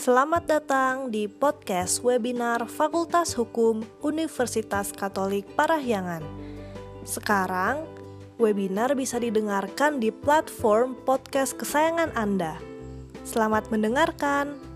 Selamat datang di podcast webinar Fakultas Hukum Universitas Katolik Parahyangan. Sekarang, webinar bisa didengarkan di platform podcast kesayangan Anda. Selamat mendengarkan.